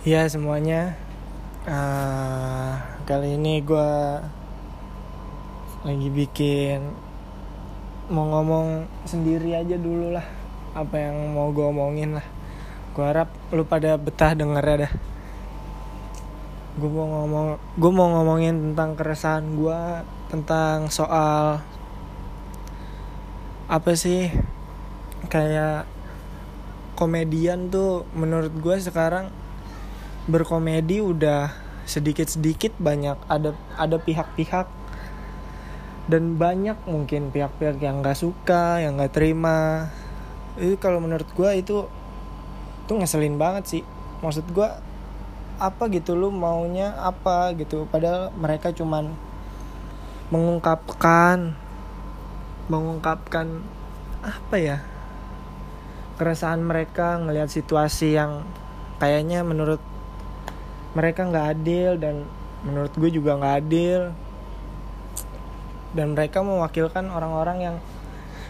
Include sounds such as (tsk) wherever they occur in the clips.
Ya semuanya. Uh, Kali ini gue Lagi bikin Mau ngomong sendiri aja dulu lah Apa yang mau gue omongin lah. Gue harap lu pada betah denger ya dah. Gue mau ngomong Gue mau ngomongin tentang keresahan gue Tentang soal Apa sih Kayak Komedian tuh menurut gue sekarang berkomedi udah sedikit-sedikit banyak ada ada pihak-pihak. Dan banyak mungkin pihak-pihak yang nggak suka yang nggak terima. Itu kalau menurut gue itu tuh ngeselin banget sih. Maksud gue apa gitu lu maunya apa gitu. Padahal mereka cuman mengungkapkan mengungkapkan apa ya keresahan mereka ngelihat situasi yang kayaknya menurut mereka nggak adil dan menurut gue juga nggak adil. Dan mereka mewakilkan orang-orang yang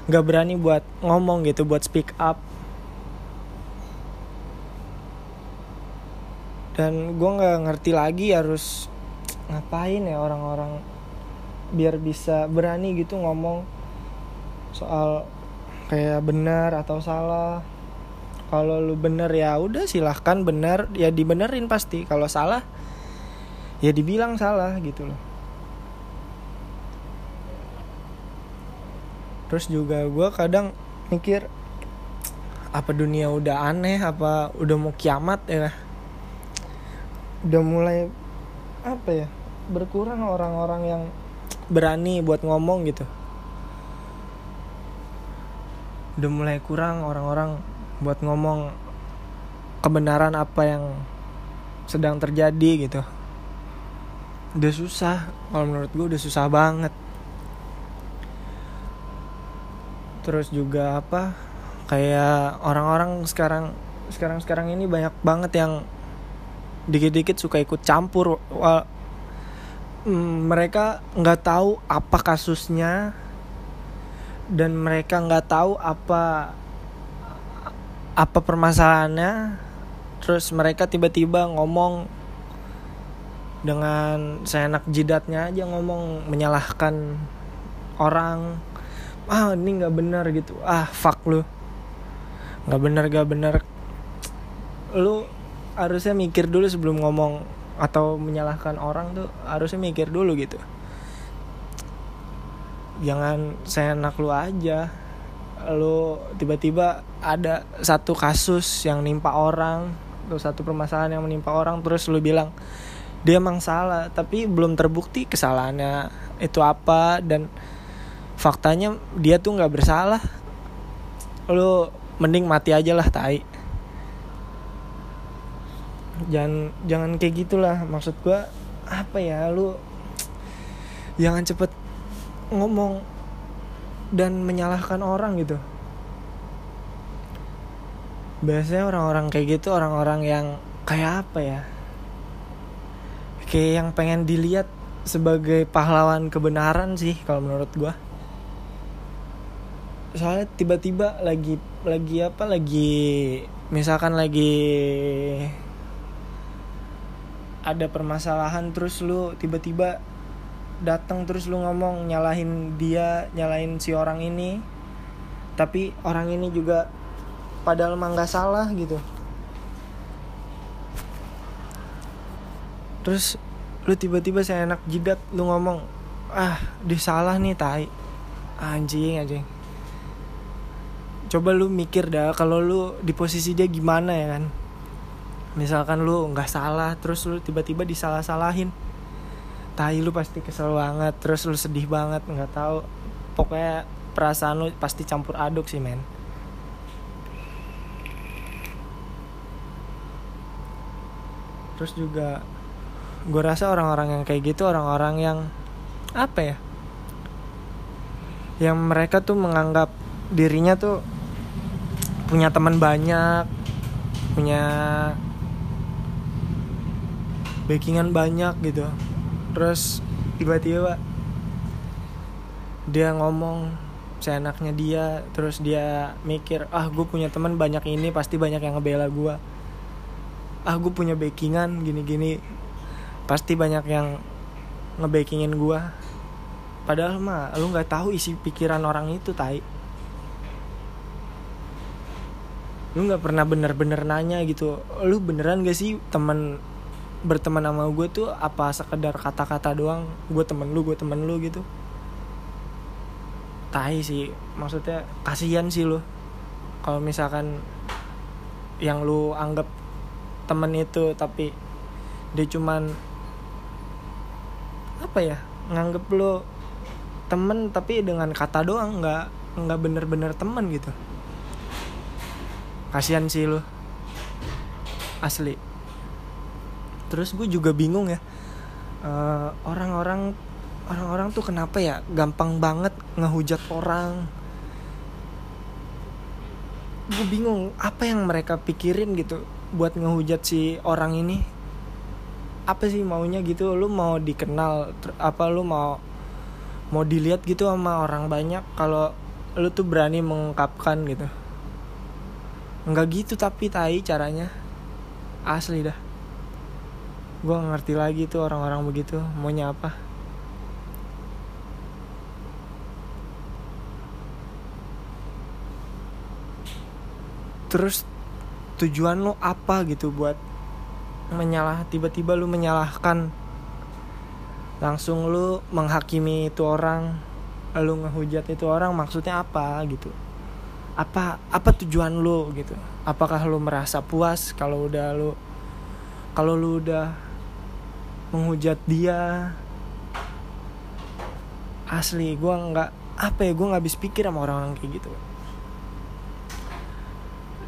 nggak berani buat ngomong gitu buat speak up. Dan gue nggak ngerti lagi harus ngapain ya orang-orang biar bisa berani gitu ngomong soal kayak benar atau salah kalau lu bener ya udah silahkan bener. Ya dibenerin pasti. Kalau salah ya dibilang salah gitu loh. Terus juga gue kadang mikir apa dunia udah aneh? Apa udah mau kiamat ya? Udah mulai apa ya berkurang orang-orang yang berani buat ngomong gitu. Udah mulai kurang orang-orang buat ngomong kebenaran apa yang sedang terjadi gitu. Udah susah kalau menurut gue udah susah banget. Terus juga apa kayak orang-orang sekarang sekarang sekarang ini banyak banget yang dikit-dikit suka ikut campur mm, mereka nggak tahu apa kasusnya dan mereka nggak tahu apa apa permasalahannya? Terus mereka tiba-tiba ngomong dengan seenak jidatnya aja ngomong menyalahkan orang. Ah ini nggak benar gitu. Ah fuck lu. Nggak benar gak benar. Lu harusnya mikir dulu sebelum ngomong atau menyalahkan orang tuh harusnya mikir dulu gitu. Jangan seenak lu aja lu tiba-tiba ada satu kasus yang nimpa orang atau satu permasalahan yang menimpa orang terus lu bilang dia emang salah. Tapi belum terbukti kesalahannya itu apa dan faktanya dia tuh nggak bersalah. Lu mending mati aja lah tai. Jangan jangan kayak gitulah. Maksud gua apa ya lu (tsk) jangan cepet ngomong dan menyalahkan orang gitu. Biasanya orang-orang kayak gitu orang-orang yang kayak apa ya? Kayak yang pengen dilihat sebagai pahlawan kebenaran sih kalau menurut gue soalnya tiba-tiba lagi lagi apa lagi misalkan lagi ada permasalahan terus lu tiba-tiba datang terus lu ngomong nyalahin dia nyalahin si orang ini. Tapi orang ini juga padahal emang nggak salah gitu. Terus lu tiba-tiba saya enak jidat lu ngomong ah disalah nih tai. Anjing anjing. Coba lu mikir dah kalau lu di posisi dia gimana ya kan? Misalkan lu nggak salah terus lu tiba-tiba disalah-salahin tai lu pasti kesel banget terus lu sedih banget nggak tahu. Pokoknya perasaan lu pasti campur aduk sih men. Terus juga gue rasa orang-orang yang kayak gitu orang-orang yang apa ya yang mereka tuh menganggap dirinya tuh punya teman banyak punya backingan banyak gitu terus tiba-tiba dia ngomong seenaknya dia terus dia mikir ah gue punya teman banyak ini pasti banyak yang ngebela gue ah gue punya backingan gini-gini pasti banyak yang ngebackingin gue padahal mah lu nggak tahu isi pikiran orang itu tai. Lu nggak pernah bener-bener nanya gitu lu beneran gak sih temen berteman sama gue tuh apa sekedar kata-kata doang gue temen lu gue temen lu gitu. Tai sih maksudnya kasihan sih lu. Kalau misalkan yang lu anggap temen itu tapi dia cuman apa ya nganggep lu temen tapi dengan kata doang nggak nggak bener-bener temen gitu. Kasihan sih lu. Asli terus gue juga bingung ya Eh, orang-orang orang-orang tuh kenapa ya gampang banget ngehujat orang? Gue bingung apa yang mereka pikirin gitu buat ngehujat si orang ini? Apa sih maunya gitu? Lu mau dikenal apa lu mau mau dilihat gitu sama orang banyak kalau lu tuh berani mengungkapkan gitu? Nggak gitu tapi tai caranya. Asli dah gue ngerti lagi tuh orang-orang begitu. Maunya apa? Terus tujuan lo apa gitu buat menyalah tiba-tiba lu menyalahkan? Langsung lu menghakimi itu orang lu ngehujat itu orang maksudnya apa gitu? Apa apa tujuan lu gitu? Apakah lu merasa puas kalau udah lu kalau lu udah menghujat dia. Asli gua nggak apa ya gua nggak habis pikir sama orang-orang kayak gitu.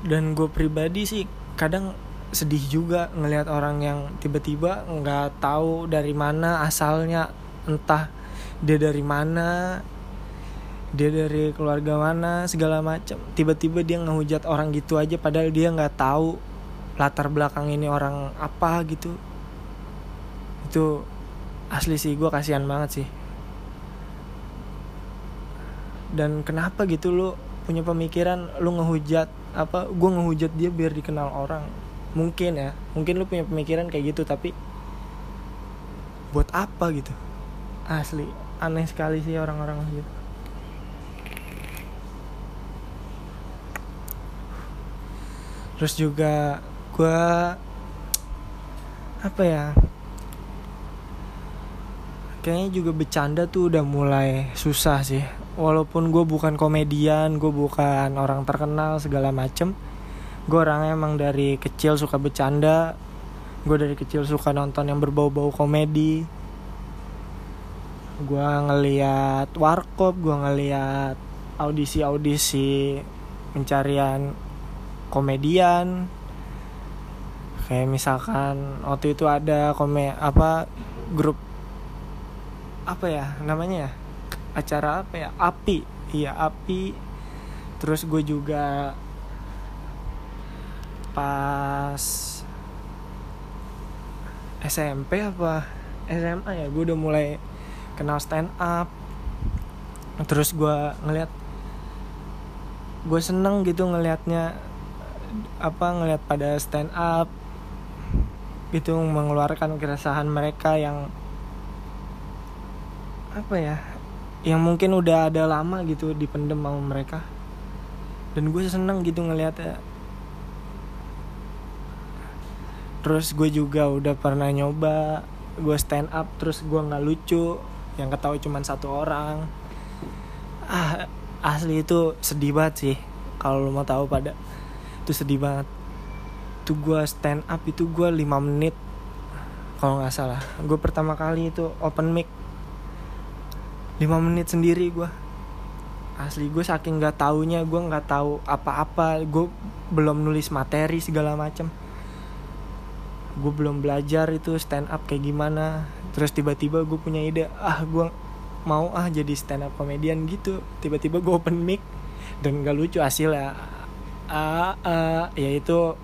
Dan gue pribadi sih kadang sedih juga ngelihat orang yang tiba-tiba nggak tahu dari mana asalnya entah dia dari mana dia dari keluarga mana segala macam tiba-tiba dia ngehujat orang gitu aja padahal dia nggak tahu latar belakang ini orang apa gitu itu asli sih gue kasihan banget sih. Dan kenapa gitu lu punya pemikiran lu ngehujat apa gue ngehujat dia biar dikenal orang? Mungkin ya mungkin lu punya pemikiran kayak gitu tapi buat apa gitu? Asli aneh sekali sih orang-orang gitu. Terus juga gue apa ya kayaknya juga bercanda tuh udah mulai susah sih. Walaupun gue bukan komedian gue bukan orang terkenal segala macem gue orangnya emang dari kecil suka bercanda. Gue dari kecil suka nonton yang berbau-bau komedi. Gue ngeliat warkop gue ngeliat audisi-audisi pencarian komedian. Kayak misalkan waktu itu ada kome apa grup apa ya namanya ya? Acara apa ya? Api. Iya api. Terus gue juga pas SMP apa SMA ya gue udah mulai kenal stand up. Terus gue ngeliat gue seneng gitu ngelihatnya apa ngelihat pada stand up. Gitu mengeluarkan keresahan mereka yang apa ya yang mungkin udah ada lama gitu dipendem sama mereka. Dan gue seneng gitu ngeliatnya. Terus gue juga udah pernah nyoba gue stand up terus gue nggak lucu yang ketahui cuma satu orang. Ah asli itu sedih banget sih kalau lo mau tahu pada itu sedih banget. Tuh gue stand up itu gue 5 menit kalau nggak salah. Gue pertama kali itu open mic 5 menit sendiri gue asli gue saking nggak taunya gue nggak tahu apa-apa. Gue belum nulis materi segala macam gue belum belajar itu stand up kayak gimana. Terus tiba-tiba gue punya ide ah gue mau ah jadi stand up komedian gitu. Tiba-tiba gue open mic. Dan gak lucu hasilnya. Ah, ah ya itu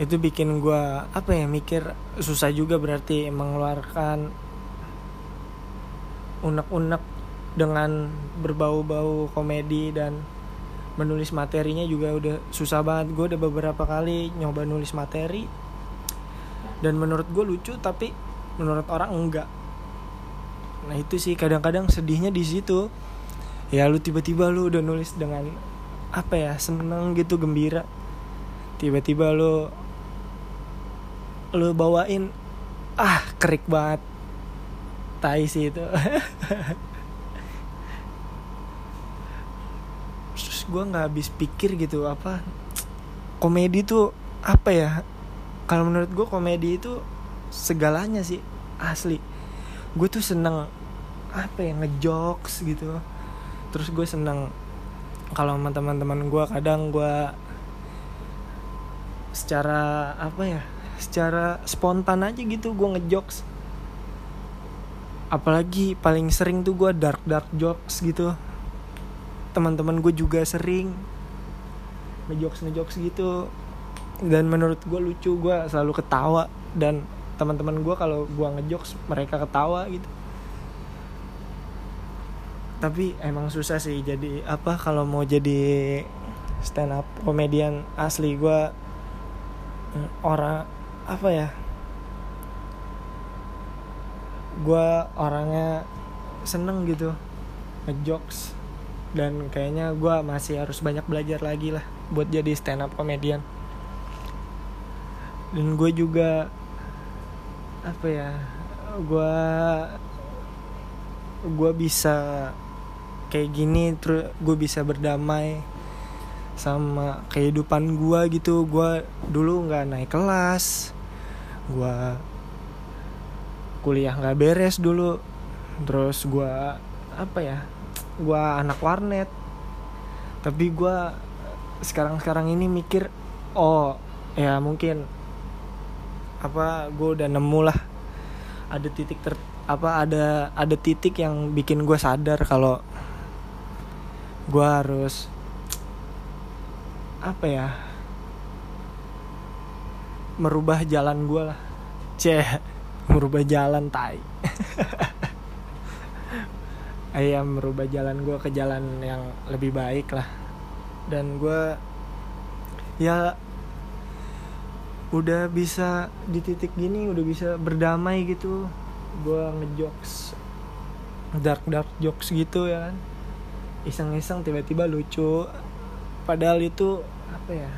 itu bikin gue apa ya mikir susah juga berarti mengeluarkan unek-unek dengan berbau-bau komedi dan menulis materinya juga udah susah banget. Gue udah beberapa kali nyoba nulis materi. Dan menurut gue lucu tapi menurut orang enggak. Nah itu sih. Kadang-kadang sedihnya di situ. Ya lu tiba-tiba lu udah nulis dengan apa ya seneng gitu gembira. Tiba-tiba lu lu bawain ah kerik banget tai sih itu. Terus gue nggak habis pikir gitu apa komedi tuh apa ya? Kalau menurut gue komedi itu segalanya sih asli. Gue tuh seneng apa ya ngejokes gitu. Terus gue seneng kalau sama teman-teman gue kadang gue secara apa ya secara spontan aja gitu gue ngejokes apalagi paling sering tuh gue dark dark jokes gitu. Teman-teman gue juga sering ngejokes ngejokes gitu. Dan menurut gue lucu gue selalu ketawa. Dan teman-teman gue kalau gue ngejokes mereka ketawa gitu. Tapi emang susah sih jadi apa kalau mau jadi stand up komedian asli gue orang apa ya gue orangnya seneng gitu ngejokes dan kayaknya gue masih harus banyak belajar lagi lah buat jadi stand up komedian dan gue juga apa ya gue gue bisa kayak gini terus gue bisa berdamai sama kehidupan gue gitu. Gue dulu nggak naik kelas gue kuliah nggak beres dulu. Terus gue apa ya gue anak warnet. Tapi gue sekarang sekarang ini mikir oh ya mungkin apa gue udah nemu lah. Ada titik ter apa ada ada titik yang bikin gue sadar kalau gue harus apa ya merubah jalan gue lah. Ceh merubah jalan tai. Ayam (laughs) merubah jalan gue ke jalan yang lebih baik lah. Dan gue ya udah bisa di titik gini udah bisa berdamai gitu. Gue ngejokes dark dark jokes gitu ya kan. Iseng-iseng tiba-tiba lucu. Padahal itu apa ya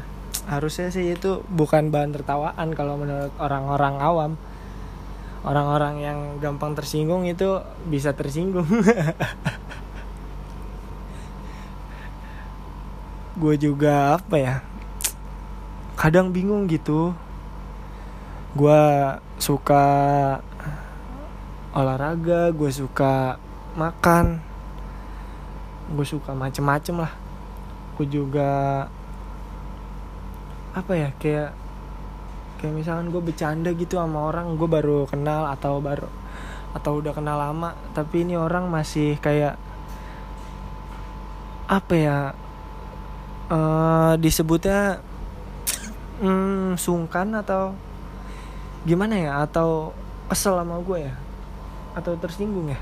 harusnya sih itu bukan bahan tertawaan kalau menurut orang-orang awam orang-orang yang gampang tersinggung itu bisa tersinggung. (laughs) Gue juga apa ya kadang bingung gitu. Gue suka olahraga gue suka makan gue suka macem-macem lah. Gue juga apa ya kayak kayak misalkan gue bercanda gitu sama orang gue baru kenal atau baru atau udah kenal lama tapi ini orang masih kayak apa ya uh, disebutnya hmm, sungkan atau gimana ya atau kesel sama gue ya atau tersinggung ya.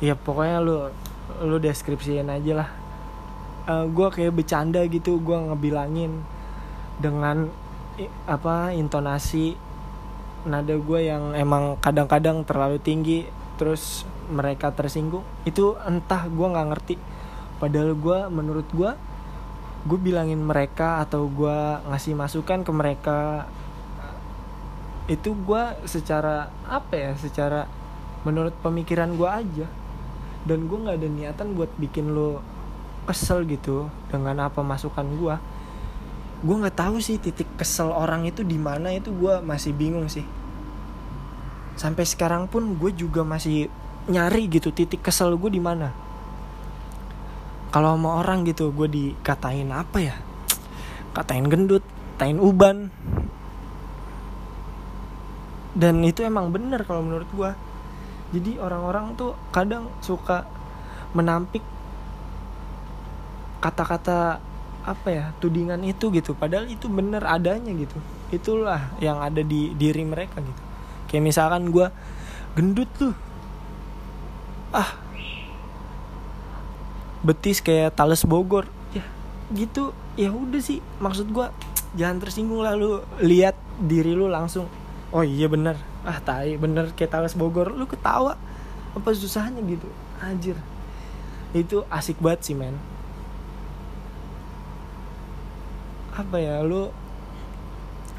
Ya pokoknya lu lu deskripsiin aja lah. Uh, eh, gue kayak bercanda gitu gue ngebilangin dengan apa intonasi nada gue yang emang kadang-kadang terlalu tinggi terus mereka tersinggung. Itu entah gue nggak ngerti. Padahal gue menurut gue gue bilangin mereka atau gue ngasih masukan ke mereka itu gue secara apa ya secara menurut pemikiran gue aja. Dan gue nggak ada niatan buat bikin lo kesel gitu dengan apa masukan gue gue nggak tahu sih titik kesel orang itu di mana itu gue masih bingung sih. Sampai sekarang pun gue juga masih nyari gitu titik kesel gue di mana. Kalau mau orang gitu gue dikatain apa ya? Katain gendut katain uban. Dan itu emang bener kalau menurut gue jadi orang-orang tuh kadang suka menampik kata-kata apa ya tudingan itu gitu. Padahal itu bener adanya gitu. Itulah yang ada di diri mereka gitu. Kayak misalkan gue gendut tuh ah. Betis kayak tales Bogor. Ya gitu. Ya udah sih maksud gua jangan tersinggung lah lu. Lihat diri lu langsung. Oh iya bener. Ah tai bener kayak talas Bogor. Lu ketawa. Apa susahnya gitu? Anjir. Itu asik banget sih men apa ya lu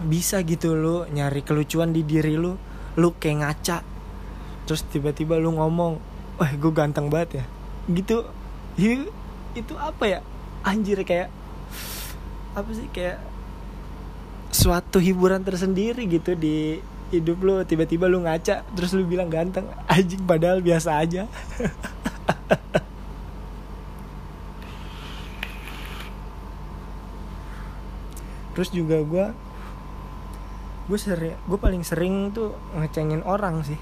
bisa gitu lu nyari kelucuan di diri lu lu kayak ngaca terus tiba-tiba lu ngomong wah gue ganteng banget ya. Gitu. Hi- itu apa ya? Anjir kayak apa sih kayak suatu hiburan tersendiri gitu di hidup lu. Tiba-tiba lu ngaca terus lu bilang ganteng. Anjing padahal biasa aja (laughs) terus juga gue gue sering gue paling sering tuh ngecengin orang sih.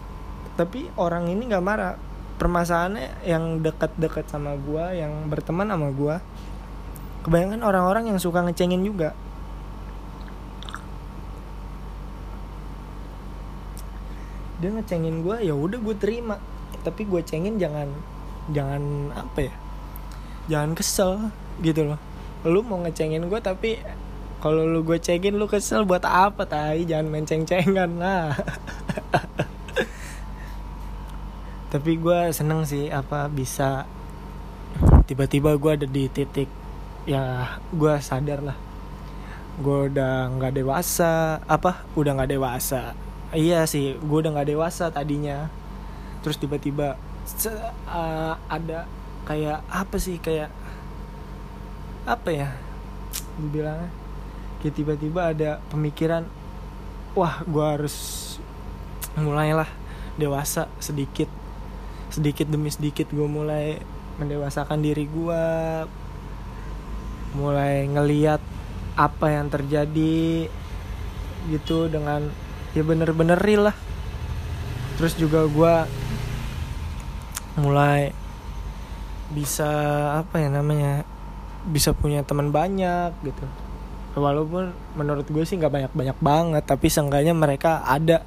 Tapi orang ini nggak marah. Permasalahannya yang dekat-dekat sama gue yang berteman sama gue kebanyakan orang-orang yang suka ngecengin juga. Dia ngecengin gue ya udah gue terima. Tapi gue cengin jangan jangan apa ya jangan kesel gitu loh. Lu mau ngecengin gue tapi kalau lu gue cengin lu kesel buat apa tai? Jangan main ceng-cengan lah. (laughs) Tapi gue seneng sih apa bisa tiba-tiba gue ada di titik ya gue sadar lah. Gue udah nggak dewasa apa udah nggak dewasa. Iya sih gue udah nggak dewasa tadinya. Terus tiba-tiba uh, ada kayak apa sih kayak apa ya dibilangnya kayak tiba-tiba ada pemikiran wah gue harus mulailah dewasa sedikit. Sedikit demi sedikit gue mulai mendewasakan diri gue mulai ngeliat apa yang terjadi gitu dengan ya bener-bener real lah. Terus juga gue mulai bisa apa ya namanya bisa punya teman banyak gitu walaupun menurut gue sih nggak banyak banyak banget tapi seenggaknya mereka ada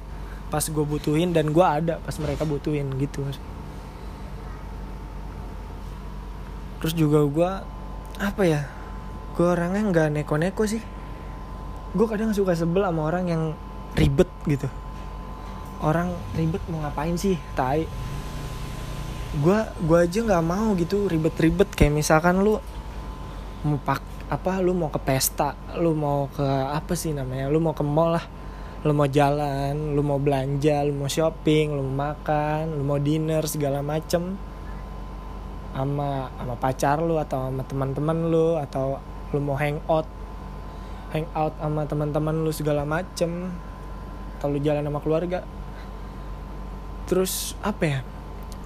pas gue butuhin dan gue ada pas mereka butuhin gitu terus juga gue apa ya gue orangnya nggak neko-neko sih. Gue kadang suka sebel sama orang yang ribet gitu. Orang ribet mau ngapain sih tai. Gue gue aja nggak mau gitu ribet-ribet. Kayak misalkan lu mau pak apa lu mau ke pesta lu mau ke apa sih namanya lu mau ke mall lah lu mau jalan lu mau belanja lu mau shopping lu mau makan lu mau dinner segala macem. Sama sama pacar lu atau sama teman-teman lu atau lu mau hangout hangout sama teman-teman lu segala macem. Atau lu jalan sama keluarga. Terus apa ya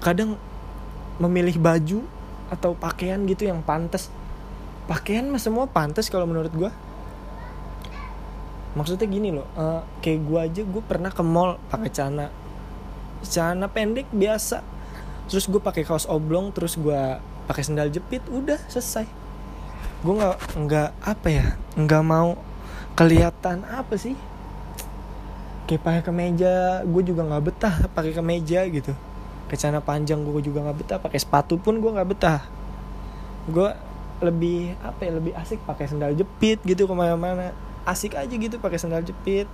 kadang memilih baju atau pakaian gitu yang pantas pakaian mah semua pantas kalau menurut gue maksudnya gini loh uh, kayak gue aja gue pernah ke mall pakai celana. Celana pendek biasa. Terus gue pakai kaos oblong terus gue pakai sendal jepit udah selesai. Gue nggak nggak apa ya nggak mau kelihatan apa sih? Kayak pakai kemeja gue juga nggak betah pakai kemeja gitu. Celana panjang gue juga nggak betah pakai sepatu pun gue nggak betah. Gue lebih apa ya lebih asik pakai sendal jepit gitu ke mana-mana asik aja gitu pakai sendal jepit.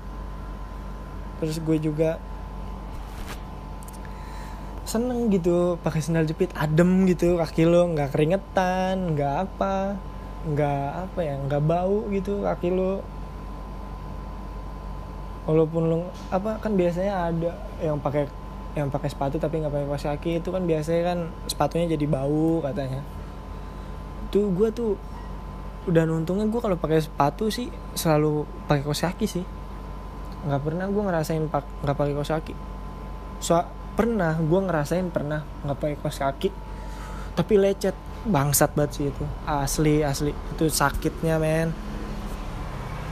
Terus gue juga seneng gitu pakai sendal jepit adem gitu kaki lo nggak keringetan nggak apa nggak apa ya nggak bau gitu kaki lo. Walaupun lo apa kan biasanya ada yang pakai yang pakai sepatu tapi nggak pakai kaki itu kan biasanya kan sepatunya jadi bau katanya tuh gue tuh udah untungnya gue kalau pakai sepatu sih selalu pakai kaos kaki sih. Nggak pernah gue ngerasain pak nggak pakai kaos kaki so pernah gue ngerasain pernah nggak pakai kaos kaki tapi lecet bangsat banget sih itu. Asli asli. Itu sakitnya men.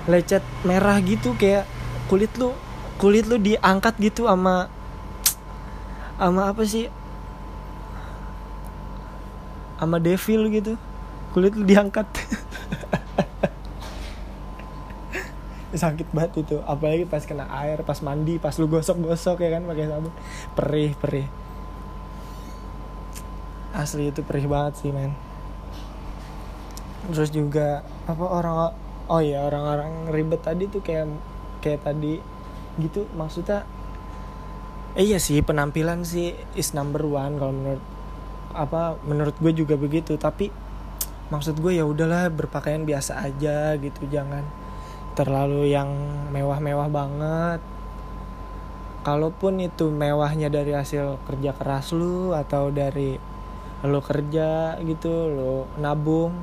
Lecet merah gitu kayak kulit lu kulit lu diangkat gitu sama sama apa sih? Sama devil gitu kulit lu diangkat. Sakit banget itu. Apalagi pas kena air pas mandi pas lu gosok-gosok ya kan pakai sabun. Perih perih. Asli itu perih banget sih men. Terus juga apa orang oh ya orang-orang ribet tadi tuh kayak kayak tadi gitu. Maksudnya eh, iya sih penampilan sih is number one kalau menurut apa menurut gue juga begitu. Tapi maksud gue ya udahlah berpakaian biasa aja gitu jangan terlalu yang mewah-mewah banget. Kalaupun itu mewahnya dari hasil kerja keras lu atau dari lu kerja gitu lu nabung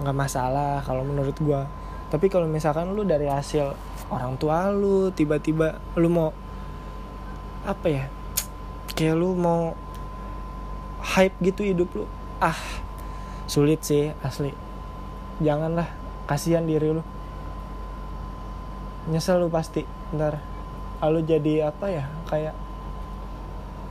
nggak masalah kalau menurut gue tapi kalau misalkan lu dari hasil orang tua lu tiba-tiba lu mau apa ya kayak lu mau hype gitu hidup lu ah sulit sih asli. Janganlah kasihan diri lu. Nyesel lu pasti ntar. Lalu jadi apa ya kayak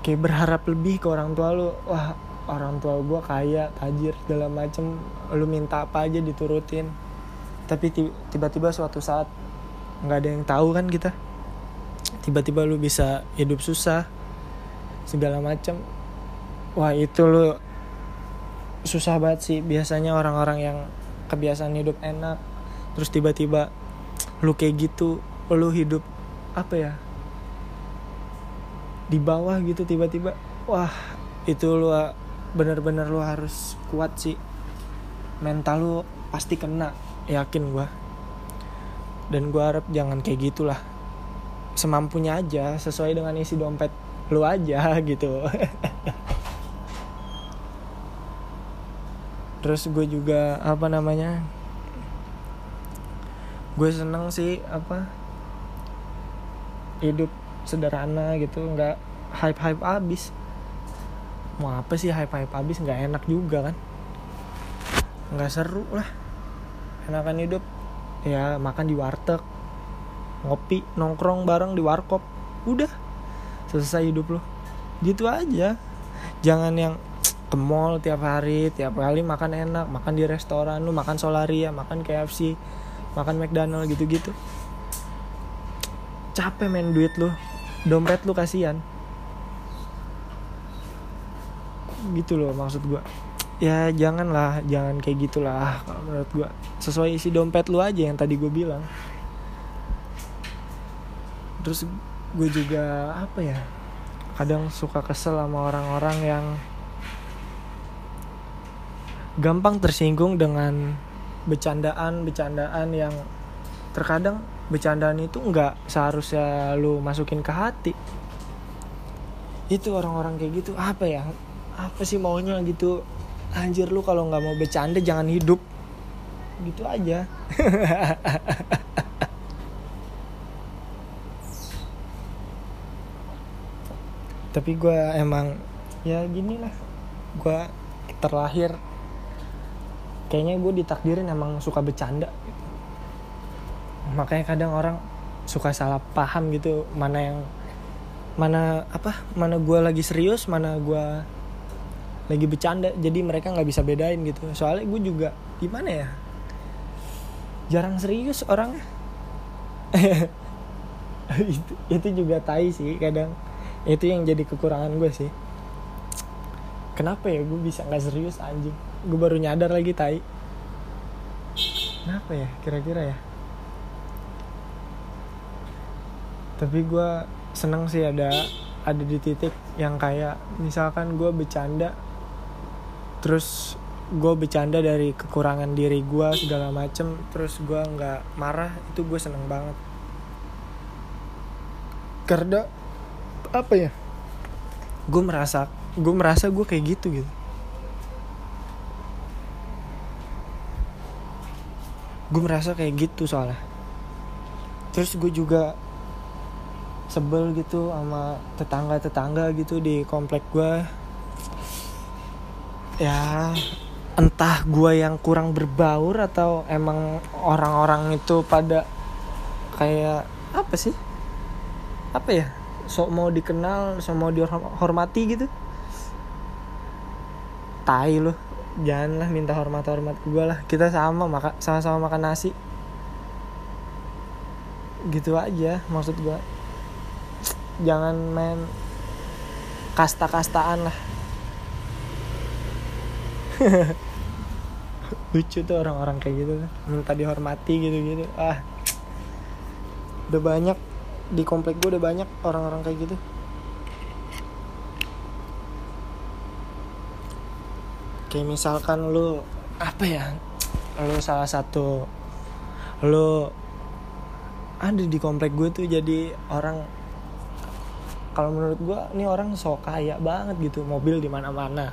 kayak berharap lebih ke orang tua lu. Wah orang tua gue kaya tajir segala macem. Lu minta apa aja diturutin. Tapi tiba-tiba suatu saat nggak ada yang tahu kan kita. Tiba-tiba lu bisa hidup susah segala macem. Wah itu lu susah banget sih. Biasanya orang-orang yang kebiasaan hidup enak terus tiba-tiba lu kayak gitu lu hidup apa ya di bawah gitu tiba-tiba wah itu lu bener-bener lu harus kuat sih. Mental lu pasti kena yakin gua. Dan gua harap jangan kayak gitulah. Semampunya aja sesuai dengan isi dompet lu aja (laughs) gitu terus gue juga apa namanya gue seneng sih apa hidup sederhana gitu nggak hype hype abis. Mau apa sih hype hype abis? Nggak enak juga kan? Nggak seru lah. Enakan hidup ya makan di warteg ngopi nongkrong bareng di warkop. Udah selesai hidup lo gitu aja. Jangan yang ke mall tiap hari tiap kali makan enak makan di restoran lu makan solaria makan KFC makan McDonald gitu-gitu. Capek main duit lu dompet lu kasihan. Gitu loh maksud gua. Ya janganlah jangan kayak gitulah kalau menurut gua. Sesuai isi dompet lu aja yang tadi gue bilang. Terus gue juga apa ya kadang suka kesel sama orang-orang yang gampang tersinggung dengan bercandaan-bercandaan yang terkadang bercandaan itu nggak seharusnya lu masukin ke hati. Itu orang-orang kayak gitu apa ya? Apa sih maunya gitu? Anjir lu kalau nggak mau bercanda jangan hidup. Gitu aja. (laughs) Tapi gue emang ya gini lah. Gue terlahir kayaknya gue ditakdirin emang suka bercanda. Makanya kadang orang suka salah paham gitu mana yang mana apa mana gue lagi serius mana gue lagi bercanda. Jadi mereka nggak bisa bedain gitu. Soalnya gue juga gimana ya? Jarang serius orang. (laughs) Itu itu juga tai sih kadang. Itu yang jadi kekurangan gue sih. Kenapa ya gue bisa nggak serius anjing gue baru nyadar lagi tai. Kenapa ya kira-kira ya? Tapi gue seneng sih ada ada di titik yang kayak misalkan gue bercanda terus gue bercanda dari kekurangan diri gue segala macem terus gue nggak marah itu gue seneng banget. Karena apa ya? Gue merasa gue merasa gue kayak gitu gitu gue merasa kayak gitu soalnya. Terus gue juga sebel gitu sama tetangga-tetangga gitu di komplek gue ya entah gue yang kurang berbaur atau emang orang-orang itu pada kayak apa sih? Apa ya? Sok mau dikenal sok mau dihormati gitu. Tai loh janganlah minta hormat hormat gue lah. Kita sama maka sama-sama makan nasi. Gitu aja maksud gue jangan main kasta-kastaan lah. (laughs) Lucu tuh orang-orang kayak gitu minta dihormati gitu-gitu. Ah. Udah banyak di komplek gue udah banyak orang-orang kayak gitu kayak misalkan lu apa ya lu salah satu lu ada di komplek gue tuh jadi orang kalau menurut gue ini orang sok kaya banget gitu mobil di mana mana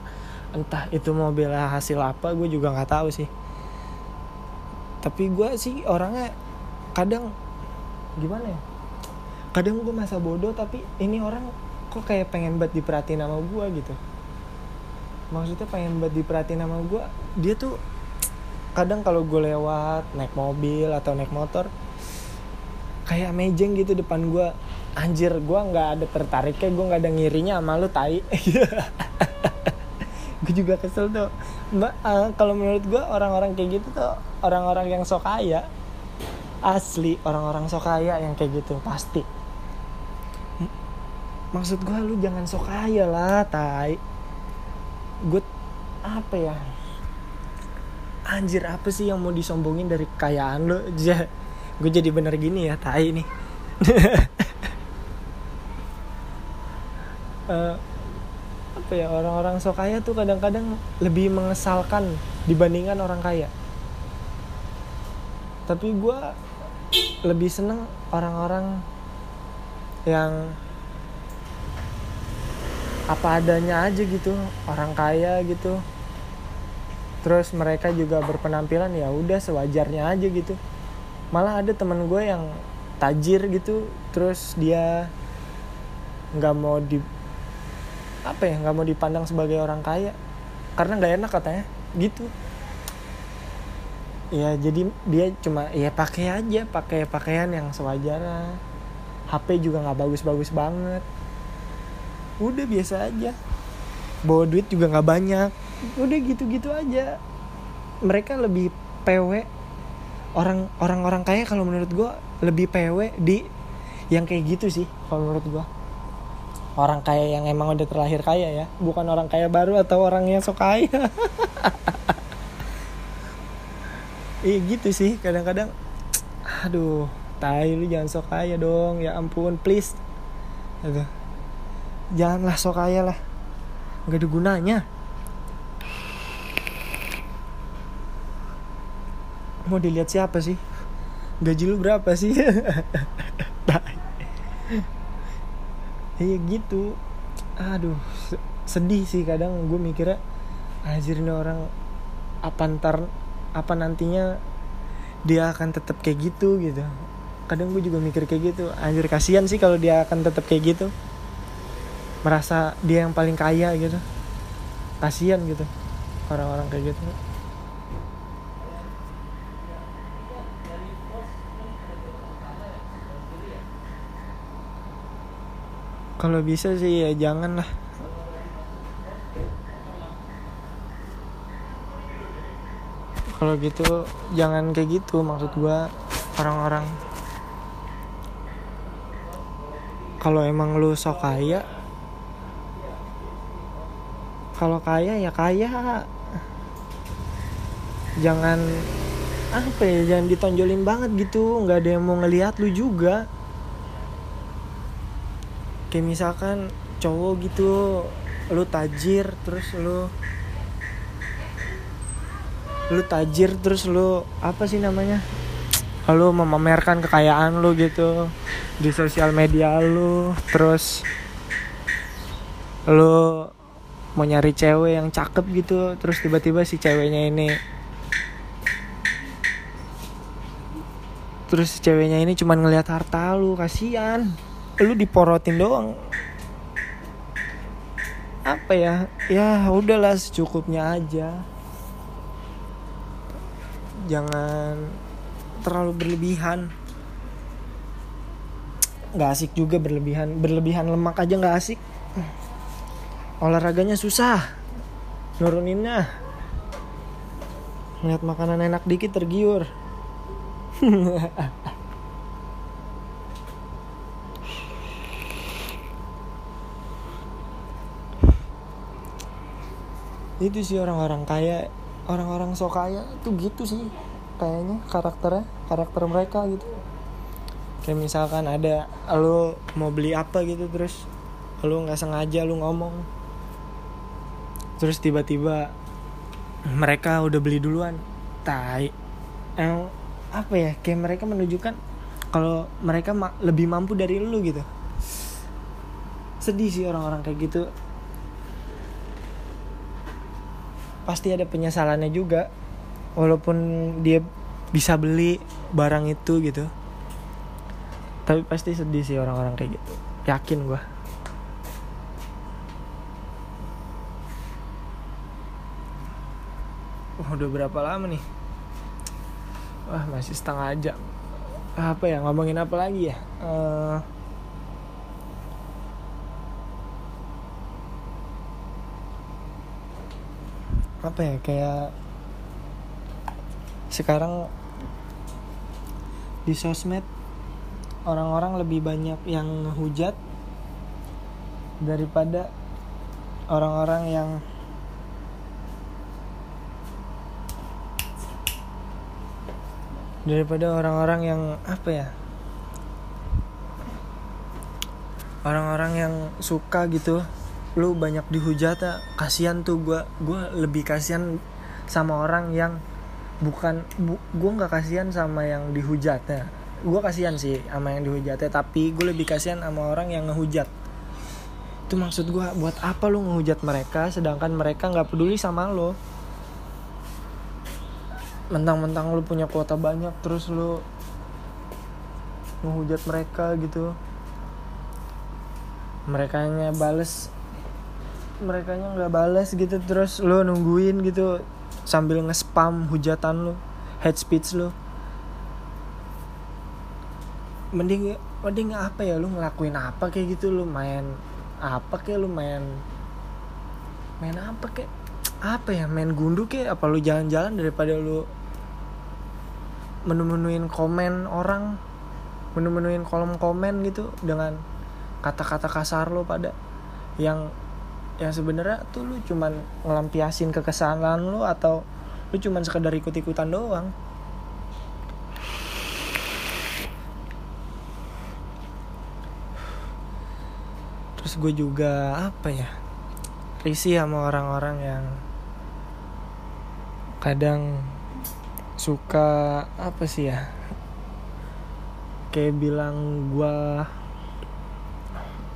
entah itu mobil hasil apa gue juga nggak tahu sih. Tapi gue sih orangnya kadang gimana ya kadang gue masa bodoh tapi ini orang kok kayak pengen banget diperhatiin sama gue gitu maksudnya pengen banget diperhatiin sama gue dia tuh kadang kalau gue lewat naik mobil atau naik motor kayak mejeng gitu depan gue anjir gue nggak ada tertariknya gue nggak ada ngirinya sama lu tai. (laughs) Gue juga kesel tuh. Mbak uh, kalau menurut gue orang-orang kayak gitu tuh orang-orang yang sok kaya. Asli orang-orang sok kaya yang kayak gitu pasti. Maksud gue lu jangan sok kaya lah tai gue apa ya? Anjir apa sih yang mau disombongin dari kekayaan lo gue jadi bener gini ya tai nih. Uh, (laughs) apa ya orang-orang sok kaya tuh kadang-kadang lebih mengesalkan dibandingkan orang kaya. Tapi gue lebih seneng orang-orang yang apa adanya aja gitu orang kaya gitu. Terus mereka juga berpenampilan ya udah sewajarnya aja gitu. Malah ada teman gue yang tajir gitu terus dia nggak mau di apa ya nggak mau dipandang sebagai orang kaya. Karena nggak enak katanya gitu. Ya jadi dia cuma ya pakai aja pakai pakaian yang sewajarnya. HP juga nggak bagus-bagus banget udah biasa aja. Bawa duit juga nggak banyak. Udah gitu-gitu aja. Mereka lebih PW orang orang orang kaya kalau menurut gue lebih PW di yang kayak gitu sih kalau menurut gue orang kaya yang emang udah terlahir kaya ya. Bukan orang kaya baru atau orang yang sok kaya. (laughs) Iya gitu sih. Kadang-kadang aduh tai lu jangan sok kaya dong. Ya ampun please. Aduh janganlah sok kaya lah. Nggak ada gunanya. Mau dilihat siapa sih? Gaji lu berapa sih? (laughs) Iya gitu. Aduh sedih sih kadang gue mikirnya anjir ini orang apa ntar apa nantinya dia akan tetap kayak gitu gitu. Kadang gue juga mikir kayak gitu. Anjir kasihan sih kalau dia akan tetap kayak gitu merasa dia yang paling kaya gitu. Kasihan gitu orang-orang kayak gitu. Kalau bisa sih ya jangan lah. Kalau gitu jangan kayak gitu maksud gua orang-orang. Kalau emang lu sok kaya kalau kaya ya kaya. Jangan apa ya jangan ditonjolin banget gitu. Nggak ada yang mau ngelihat lu juga. Kayak misalkan cowok gitu lu tajir terus lu lu tajir terus lu apa sih namanya? Lu memamerkan kekayaan lu gitu di sosial media lu terus lu mau nyari cewek yang cakep gitu terus tiba-tiba si ceweknya ini terus si ceweknya ini cuman ngelihat harta lu kasihan. Lu diporotin doang. Apa ya? Ya udahlah secukupnya aja. Jangan terlalu berlebihan. Nggak asik juga berlebihan. Berlebihan lemak aja nggak asik olahraganya susah. Nuruninnya. Lihat makanan enak dikit tergiur. (laughs) Itu sih orang-orang kaya. Orang-orang so kaya tuh gitu sih kayaknya karakternya karakter mereka gitu. Kayak misalkan ada lo mau beli apa? gitu terus. Lo nggak sengaja lo ngomong terus tiba-tiba mereka udah beli duluan. Tai. Yang apa ya kayak mereka menunjukkan kalau mereka ma lebih mampu dari lu gitu. Sedih sih orang-orang kayak gitu. Pasti ada penyesalannya juga. Walaupun dia bisa beli barang itu gitu. Tapi pasti sedih sih orang-orang kayak gitu. Yakin gue udah berapa lama nih? Wah masih setengah jam. Apa ya ngomongin apa lagi ya? Uh, apa ya kayak sekarang di sosmed orang-orang lebih banyak yang hujat daripada orang-orang yang daripada orang-orang yang apa ya? Orang-orang yang suka gitu lu banyak dihujat ya kasihan tuh gue gue lebih kasihan sama orang yang bukan bu, gue nggak kasihan sama yang dihujatnya gue kasihan sih sama yang dihujatnya tapi gue lebih kasihan sama orang yang ngehujat. Itu maksud gue buat apa lu ngehujat mereka sedangkan mereka nggak peduli sama lo mentang-mentang lu punya kuota banyak terus lu ngehujat mereka gitu. Mereka nya bales. Mereka nya nggak bales gitu terus lu nungguin gitu sambil nge-spam hujatan lu hate speech lu. Mending mending apa ya lu ngelakuin apa kayak gitu lu main apa kayak lu main main apa kayak apa ya main gundu kayak apa lu jalan-jalan daripada lu menu-menuin komen orang menu-menuin kolom komen gitu dengan kata-kata kasar lo pada. Yang yang sebenarnya tuh lu cuman ngelampiasin kekesalan lu atau lu cuman sekedar ikut-ikutan doang. Terus gue juga apa ya risih sama orang-orang yang kadang suka apa sih ya? Kayak bilang gue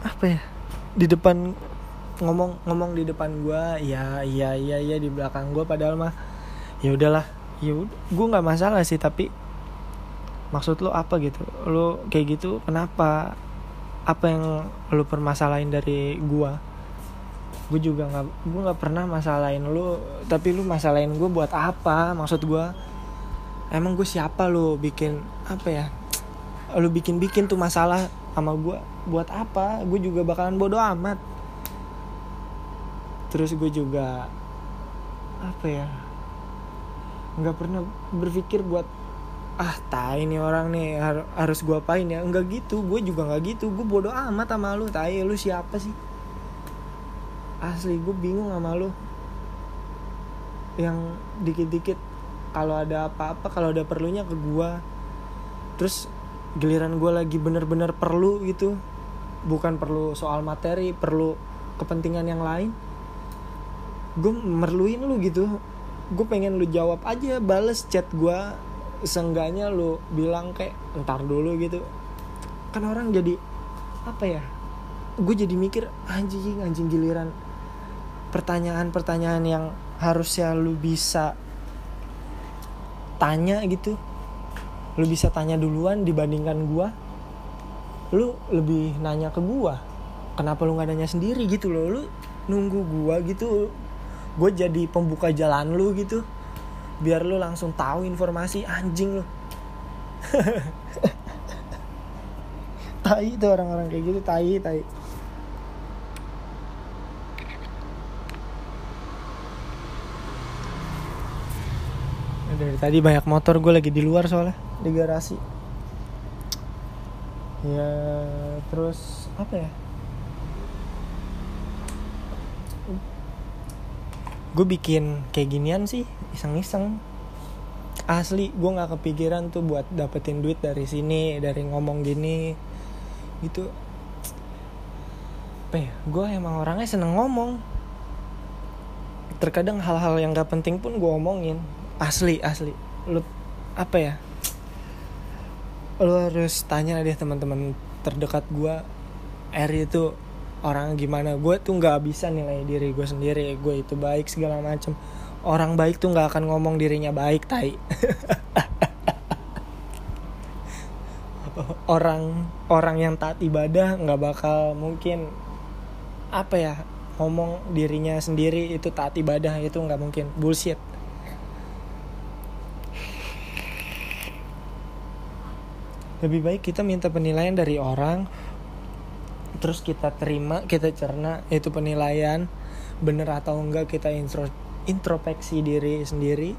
apa ya? Di depan ngomong ngomong di depan gue ya iya iya iya di belakang gue padahal mah ya udahlah. Ya gue nggak masalah sih tapi maksud lo apa gitu? Lo kayak gitu kenapa? Apa yang lo permasalahin dari gue gue juga nggak gue nggak pernah masalahin lo tapi lo masalahin gue buat apa? Maksud gue emang gue siapa lo bikin apa ya lo bikin bikin tuh masalah sama gue buat apa? Gue juga bakalan bodoh amat. Terus gue juga apa ya nggak pernah berpikir buat ah tai nih orang nih har harus gue apain ya? Enggak gitu gue juga nggak gitu. Gue bodoh amat sama lu tai. Lu siapa sih? Asli gue bingung sama lu. Yang dikit-dikit kalau ada apa-apa kalau ada perlunya ke gue terus giliran gue lagi bener-bener perlu gitu. Bukan perlu soal materi perlu kepentingan yang lain. Gue merluin lu gitu. Gue pengen lu jawab aja bales chat gue seenggaknya lu bilang kayak entar dulu gitu. Kan orang jadi apa ya gue jadi mikir anjing anjing giliran pertanyaan-pertanyaan yang harusnya lu bisa tanya gitu. Lu bisa tanya duluan dibandingkan gue lu lebih nanya ke gue kenapa lu nggak nanya sendiri gitu loh? Lu nunggu gue gitu. Gue jadi pembuka jalan lu gitu. Biar lu langsung tahu informasi anjing lu. (laughs) Tai itu orang-orang kayak gitu. Tai tai dari tadi banyak motor gue lagi di luar soalnya di garasi. Ya terus apa ya? Gue bikin kayak ginian sih iseng-iseng. Asli gue nggak kepikiran tuh buat dapetin duit dari sini dari ngomong gini gitu. Apa ya? Gue emang orangnya seneng ngomong. Terkadang hal-hal yang gak penting pun gue omongin asli asli. Lu apa ya? Lu harus tanya deh teman-teman terdekat gue Eri itu orang gimana. Gue tuh nggak bisa nilai diri gue sendiri. Gue itu baik segala macem. Orang baik tuh nggak akan ngomong dirinya baik tai. (laughs) Orang orang yang taat ibadah nggak bakal mungkin apa ya ngomong dirinya sendiri itu taat ibadah itu nggak mungkin. Bullshit lebih baik kita minta penilaian dari orang terus kita terima kita cerna itu penilaian bener atau enggak kita intro introspeksi diri sendiri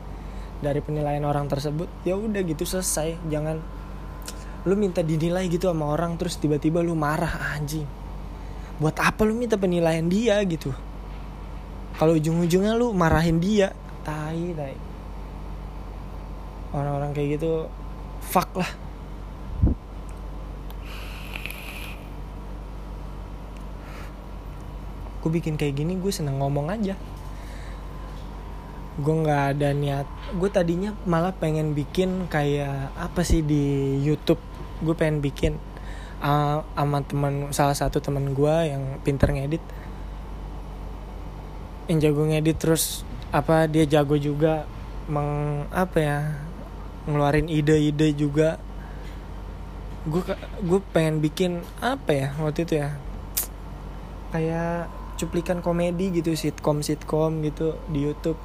dari penilaian orang tersebut ya udah gitu selesai. Jangan lu minta dinilai gitu sama orang terus tiba-tiba lu marah anjing buat apa lu minta penilaian dia? gitu. Kalau ujung-ujungnya lu marahin dia tai tai. Orang-orang kayak gitu fuck lah gue bikin kayak gini gue seneng ngomong aja. Gue nggak ada niat. Gue tadinya malah pengen bikin kayak apa sih di YouTube. Gue pengen bikin uh, sama teman salah satu teman gue yang pinter ngedit. Yang jago ngedit terus apa dia jago juga meng apa ya ngeluarin ide-ide juga. Gue gue pengen bikin apa ya waktu itu ya. Kayak cuplikan komedi gitu sitkom sitkom gitu di YouTube.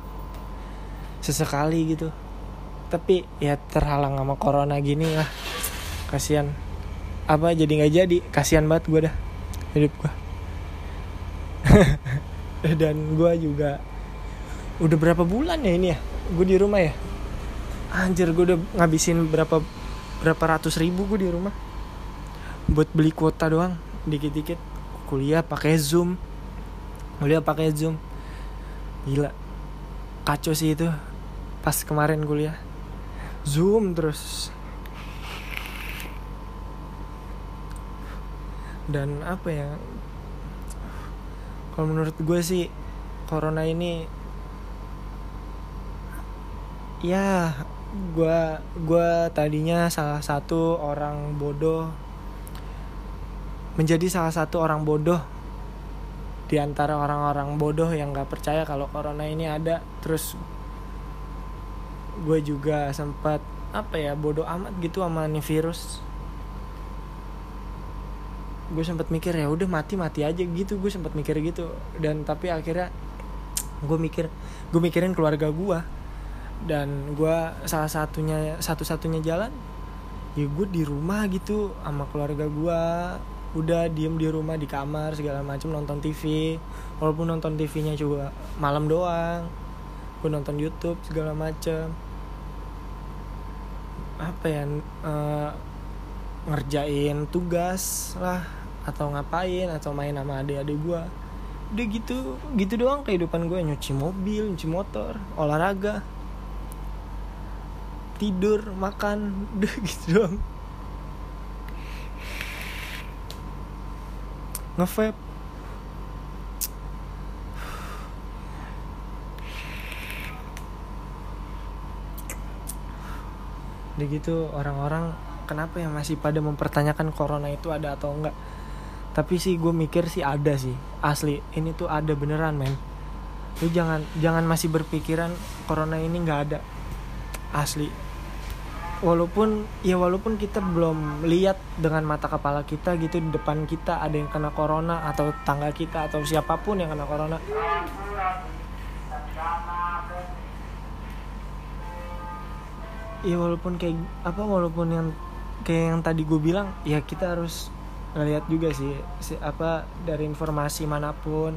Sesekali gitu. Tapi ya terhalang sama corona gini lah. Kasihan apa jadi nggak jadi? Kasihan banget gue dah hidup gue (laughs) dan gue juga udah berapa bulan ya ini ya? Gue di rumah ya? Anjir gue udah ngabisin berapa berapa ratus ribu gue di rumah. Buat beli kuota doang dikit-dikit. Kuliah pakai zoom kuliah pakai zoom. Gila. Kacau sih itu. Pas kemarin kuliah. Zoom terus. Dan apa ya? Kalau menurut gue sih corona ini ya gue gue tadinya salah satu orang bodoh menjadi salah satu orang bodoh di antara orang-orang bodoh yang gak percaya kalau corona ini ada. Terus gue juga sempat apa ya bodoh amat gitu sama nih virus. Gue sempat mikir ya udah mati mati aja gitu. Gue sempat mikir gitu. Dan tapi akhirnya gue mikir gue mikirin keluarga gue. Dan gue salah satunya satu satunya jalan ya gue di rumah gitu sama keluarga gue udah diem di rumah di kamar segala macam nonton TV walaupun nonton TV-nya juga malam doang. Gue nonton YouTube segala macam apa ya uh, ngerjain tugas lah atau ngapain atau main sama adik-adik gue udah gitu gitu doang kehidupan gue nyuci mobil nyuci motor olahraga. Tidur makan (laughs) udah gitu doang ngevape? Udah gitu orang-orang kenapa ya masih pada mempertanyakan corona itu ada atau enggak? Tapi sih gue mikir sih ada sih. Asli ini tuh ada beneran men. Lu jangan jangan masih berpikiran corona ini nggak ada. Asli walaupun ya walaupun kita belum lihat dengan mata kepala kita gitu di depan kita ada yang kena corona atau tangga kita atau siapa pun yang kena corona. Ya walaupun kayak apa walaupun yang kayak yang tadi gue bilang ya kita harus ngeliat juga sih si, apa dari informasi mana pun.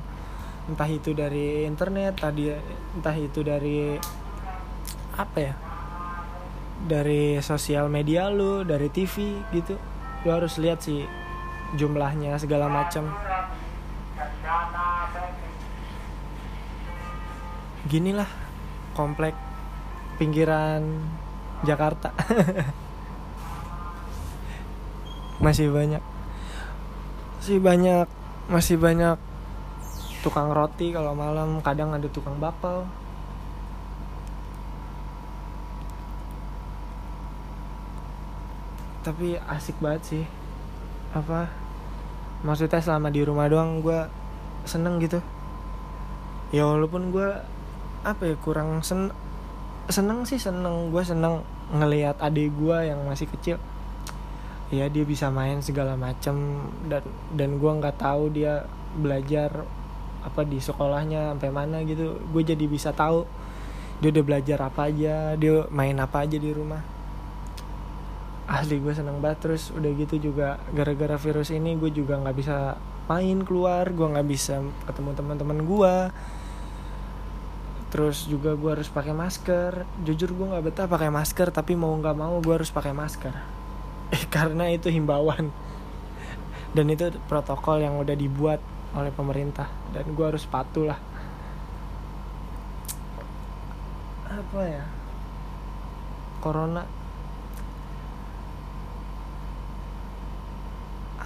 Entah itu dari internet tadi entah itu dari apa ya dari sosial media lu dari TV gitu. Lu harus lihat sih jumlahnya segala macam ginilah komplek pinggiran Jakarta. (laughs) Masih banyak. Masih banyak masih banyak tukang roti kalau malam. Kadang ada tukang bakpao tapi asik banget sih. Apa? Maksudnya selama di rumah doang gue seneng gitu. Ya walaupun gue apa ya kurang sen seneng sih seneng. Gue seneng ngelihat adik gue yang masih kecil. Ya dia bisa main segala macam dan dan gue nggak tahu dia belajar apa di sekolahnya sampai mana gitu. Gue jadi bisa tahu dia udah belajar apa aja dia main apa aja di rumah asli gue seneng banget. Terus udah gitu juga gara-gara virus ini gue juga nggak bisa main keluar gue nggak bisa ketemu teman-teman gue terus juga gue harus pakai masker. Jujur gue nggak betah pakai masker tapi mau nggak mau gue harus pakai masker. (laughs) Eh, karena itu himbauan. Dan itu protokol yang udah dibuat oleh pemerintah. Dan gue harus patuh lah. Apa ya? Corona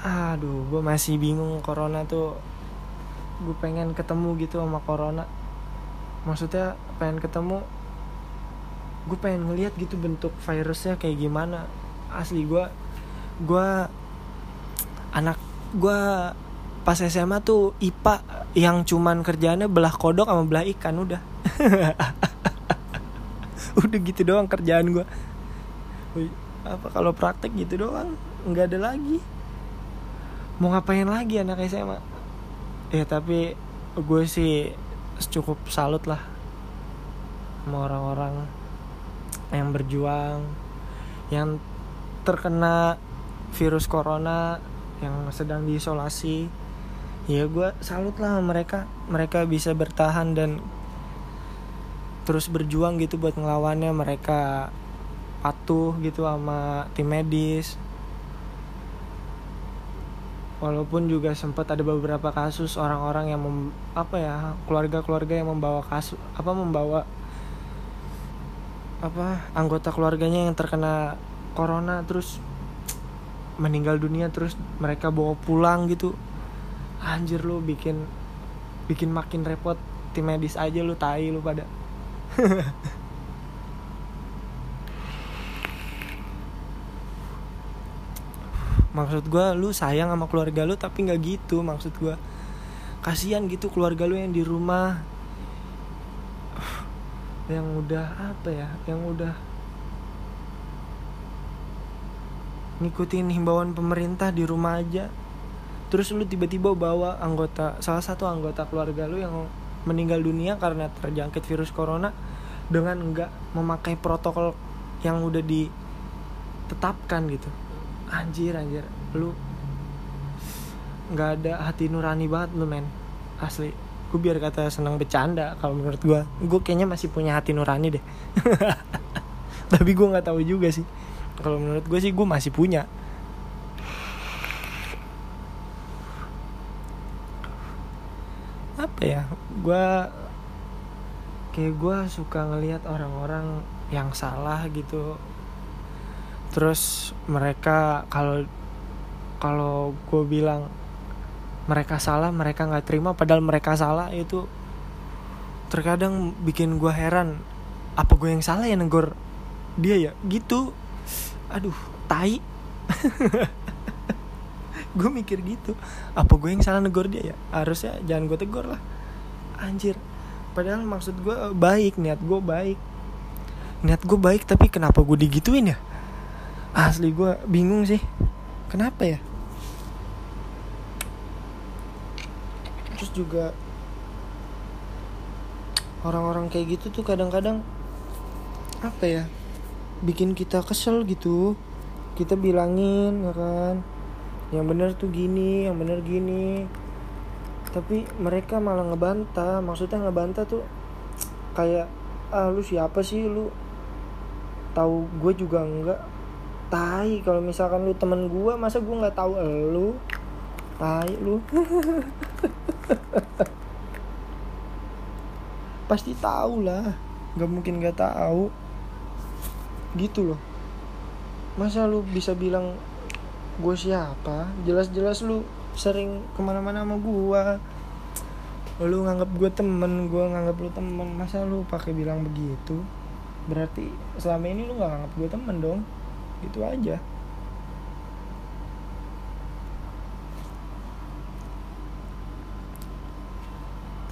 aduh gue masih bingung corona tuh. Gue pengen ketemu gitu sama corona. Maksudnya pengen ketemu gue pengen ngeliat gitu bentuk virusnya kayak gimana. Asli gue gue anak gue pas SMA tuh IPA yang cuman kerjaannya belah kodok sama belah ikan udah. (laughs) Udah gitu doang kerjaan gue apa kalau praktek gitu doang? Nggak ada lagi mau ngapain lagi anak SMA ya tapi gue sih cukup salut lah sama orang-orang yang berjuang yang terkena virus corona yang sedang diisolasi. Ya gue salut lah mereka. Mereka bisa bertahan dan terus berjuang gitu buat ngelawannya. Mereka patuh gitu sama tim medis walaupun juga sempat ada beberapa kasus orang-orang yang mem, apa ya keluarga-keluarga yang membawa kasus apa membawa apa anggota keluarganya yang terkena corona terus meninggal dunia terus mereka bawa pulang gitu. Anjir lu bikin bikin makin repot. Tim medis aja lu tai lu pada (laughs) maksud gue lu sayang sama keluarga lu tapi nggak gitu maksud gue kasihan gitu keluarga lu yang di rumah. (sighs) Yang udah apa ya yang udah ngikutin himbauan pemerintah di rumah aja. Terus lu tiba-tiba bawa anggota salah satu anggota keluarga lu yang meninggal dunia karena terjangkit virus corona dengan enggak memakai protokol yang udah ditetapkan gitu anjir anjir. Lu nggak ada hati nurani banget lu men. Asli. Gue biar kata senang bercanda kalau menurut gue gue kayaknya masih punya hati nurani deh. (laughs) Tapi gue nggak tahu juga sih. Kalau menurut gue sih gue masih punya. Apa ya? Gue kayak gue suka ngelihat orang-orang yang salah gitu terus mereka kalau kalau gue bilang mereka salah mereka nggak terima padahal mereka salah itu terkadang bikin gue heran apa gue yang salah ya negor? Dia ya gitu. Aduh tai. (laughs) Gue mikir gitu. Apa gue yang salah negor? Dia ya harusnya jangan gue tegur lah. Anjir. Padahal maksud gue baik niat gue baik. Niat gue baik tapi kenapa gue digituin ya asli gue bingung sih. Kenapa ya? Terus juga orang-orang kayak gitu tuh kadang-kadang apa ya bikin kita kesel gitu. Kita bilangin ya kan? Yang bener tuh gini yang bener gini. Tapi mereka malah ngebantah. Maksudnya ngebantah tuh kayak ah lu siapa sih? Lu tahu gue juga enggak tai kalau misalkan lu temen gue masa gue nggak tahu lu tai lu. (laughs) Pasti tahu lah. Nggak mungkin nggak tahu. Gitu loh. Masa lu bisa bilang gue siapa? Jelas-jelas lu sering ke mana-mana sama gue lu nganggap gue temen gue nganggap lu temen. Masa lu pakai bilang begitu? Berarti selama ini lu nggak nganggap gue temen dong itu aja.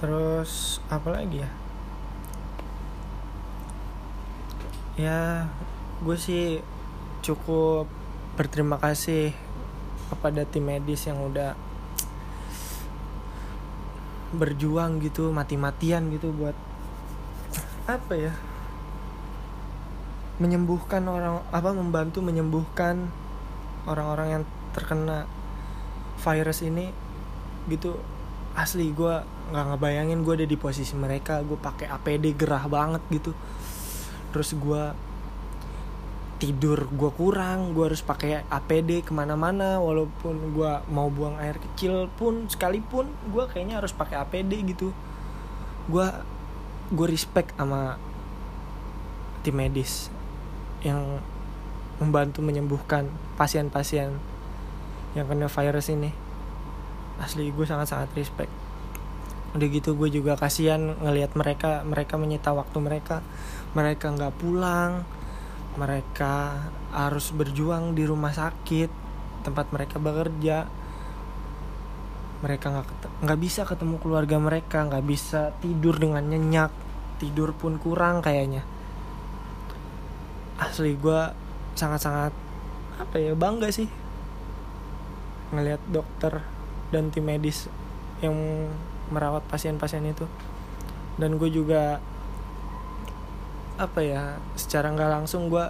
Terus apa lagi ya? Ya gue sih cukup berterima kasih kepada tim medis yang udah berjuang gitu mati-matian gitu buat apa ya menyembuhkan orang apa membantu menyembuhkan orang-orang yang terkena virus ini gitu. Asli gue nggak ngebayangin gue ada di posisi mereka gue pakai APD gerah banget gitu. Terus gue tidur gue kurang gue harus pakai APD ke mana-mana walaupun gue mau buang air kecil pun sekalipun gue kayaknya harus pakai APD gitu. Gue gue respect sama tim medis yang membantu menyembuhkan pasien-pasien yang kena virus ini. Asli gue sangat-sangat respect. Udah gitu gue juga kasihan ngelihat mereka mereka menyita waktu mereka. Mereka nggak pulang mereka harus berjuang di rumah sakit tempat mereka bekerja. Mereka nggak nggak bisa ketemu keluarga mereka nggak bisa tidur dengan nyenyak. Tidur pun kurang kayaknya asli gue sangat-sangat apa ya bangga sih ngelihat dokter dan tim medis yang merawat pasien-pasien itu. Dan gue juga apa ya secara nggak langsung gue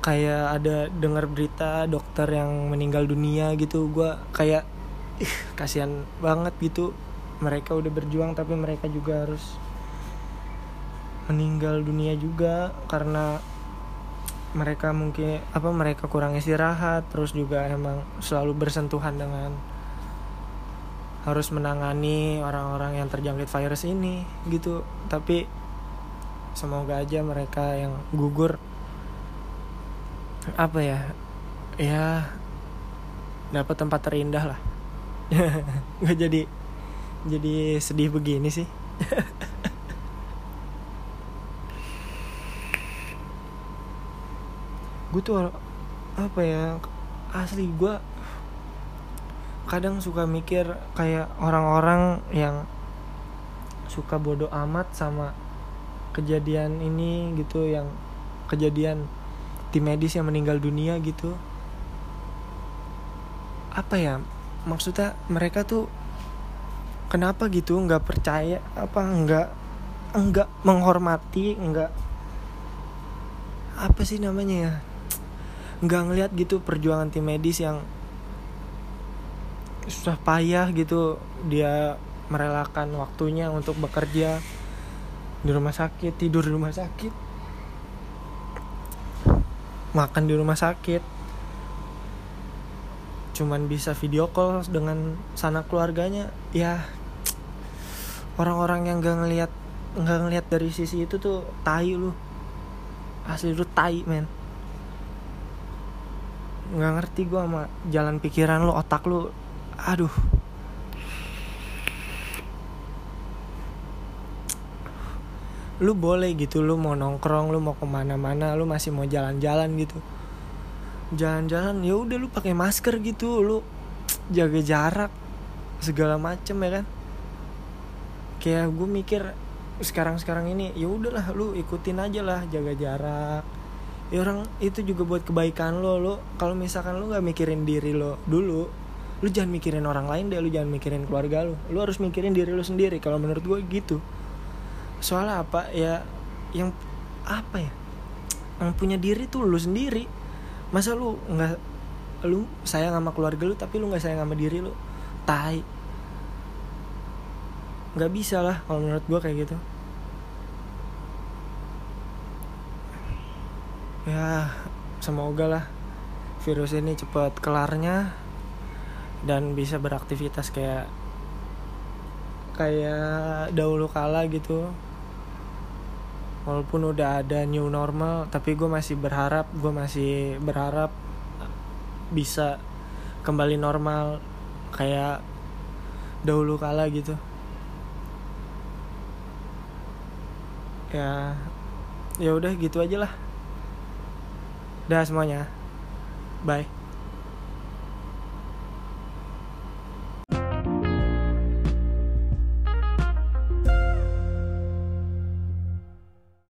kayak ada dengar berita dokter yang meninggal dunia gitu. Gue kayak ih kasihan banget gitu. Mereka udah berjuang tapi mereka juga harus meninggal dunia juga karena mereka mungkin apa mereka kurang istirahat terus juga emang selalu bersentuhan dengan harus menangani orang-orang yang terjangkit virus ini gitu. Tapi semoga aja mereka yang gugur apa ya ya dapat tempat terindah lah. (laughs) Nggak jadi jadi sedih begini sih (laughs) gue tuh apa ya asli gue kadang suka mikir kayak orang-orang yang suka bodoh amat sama kejadian ini gitu yang kejadian tim medis yang meninggal dunia gitu. Apa ya maksudnya mereka tuh kenapa gitu nggak percaya apa nggak nggak menghormati nggak apa sih namanya ya nggak ngelihat gitu perjuangan tim medis yang susah payah gitu. Dia merelakan waktunya untuk bekerja di rumah sakit tidur di rumah sakit makan di rumah sakit. Cuman bisa video call dengan sanak keluarganya ya orang-orang yang gak ngelihat nggak ngelihat dari sisi itu tuh tai lu. Asli lu tai men nggak ngerti gue sama jalan pikiran lu otak lu. Aduh. Lu boleh gitu lu mau nongkrong lu mau ke mana-mana lu masih mau jalan-jalan gitu. Jalan-jalan ya udah lu pakai masker gitu lu jaga jarak segala macem ya kan? Kayak gue mikir sekarang-sekarang ini ya udahlah lu ikutin aja lah jaga jarak ya orang itu juga buat kebaikan lo lo kalau misalkan lu nggak mikirin diri lo dulu lu jangan mikirin orang lain deh lu jangan mikirin keluarga lu lu harus mikirin diri lu sendiri kalau menurut gue gitu. Soalnya apa? Ya yang apa ya? Yang punya diri tuh lu sendiri. Masa lu nggak lu sayang sama keluarga lu tapi lu nggak sayang sama diri lu tai. Nggak bisa lah kalau menurut gue kayak gitu ya semoga lah virus ini cepat kelarnya dan bisa beraktivitas kayak kayak dahulu kala gitu. Walaupun udah ada new normal tapi gue masih berharap gue masih berharap bisa kembali normal kayak dahulu kala gitu. Ya ya udah gitu aja lah dah semuanya. Bye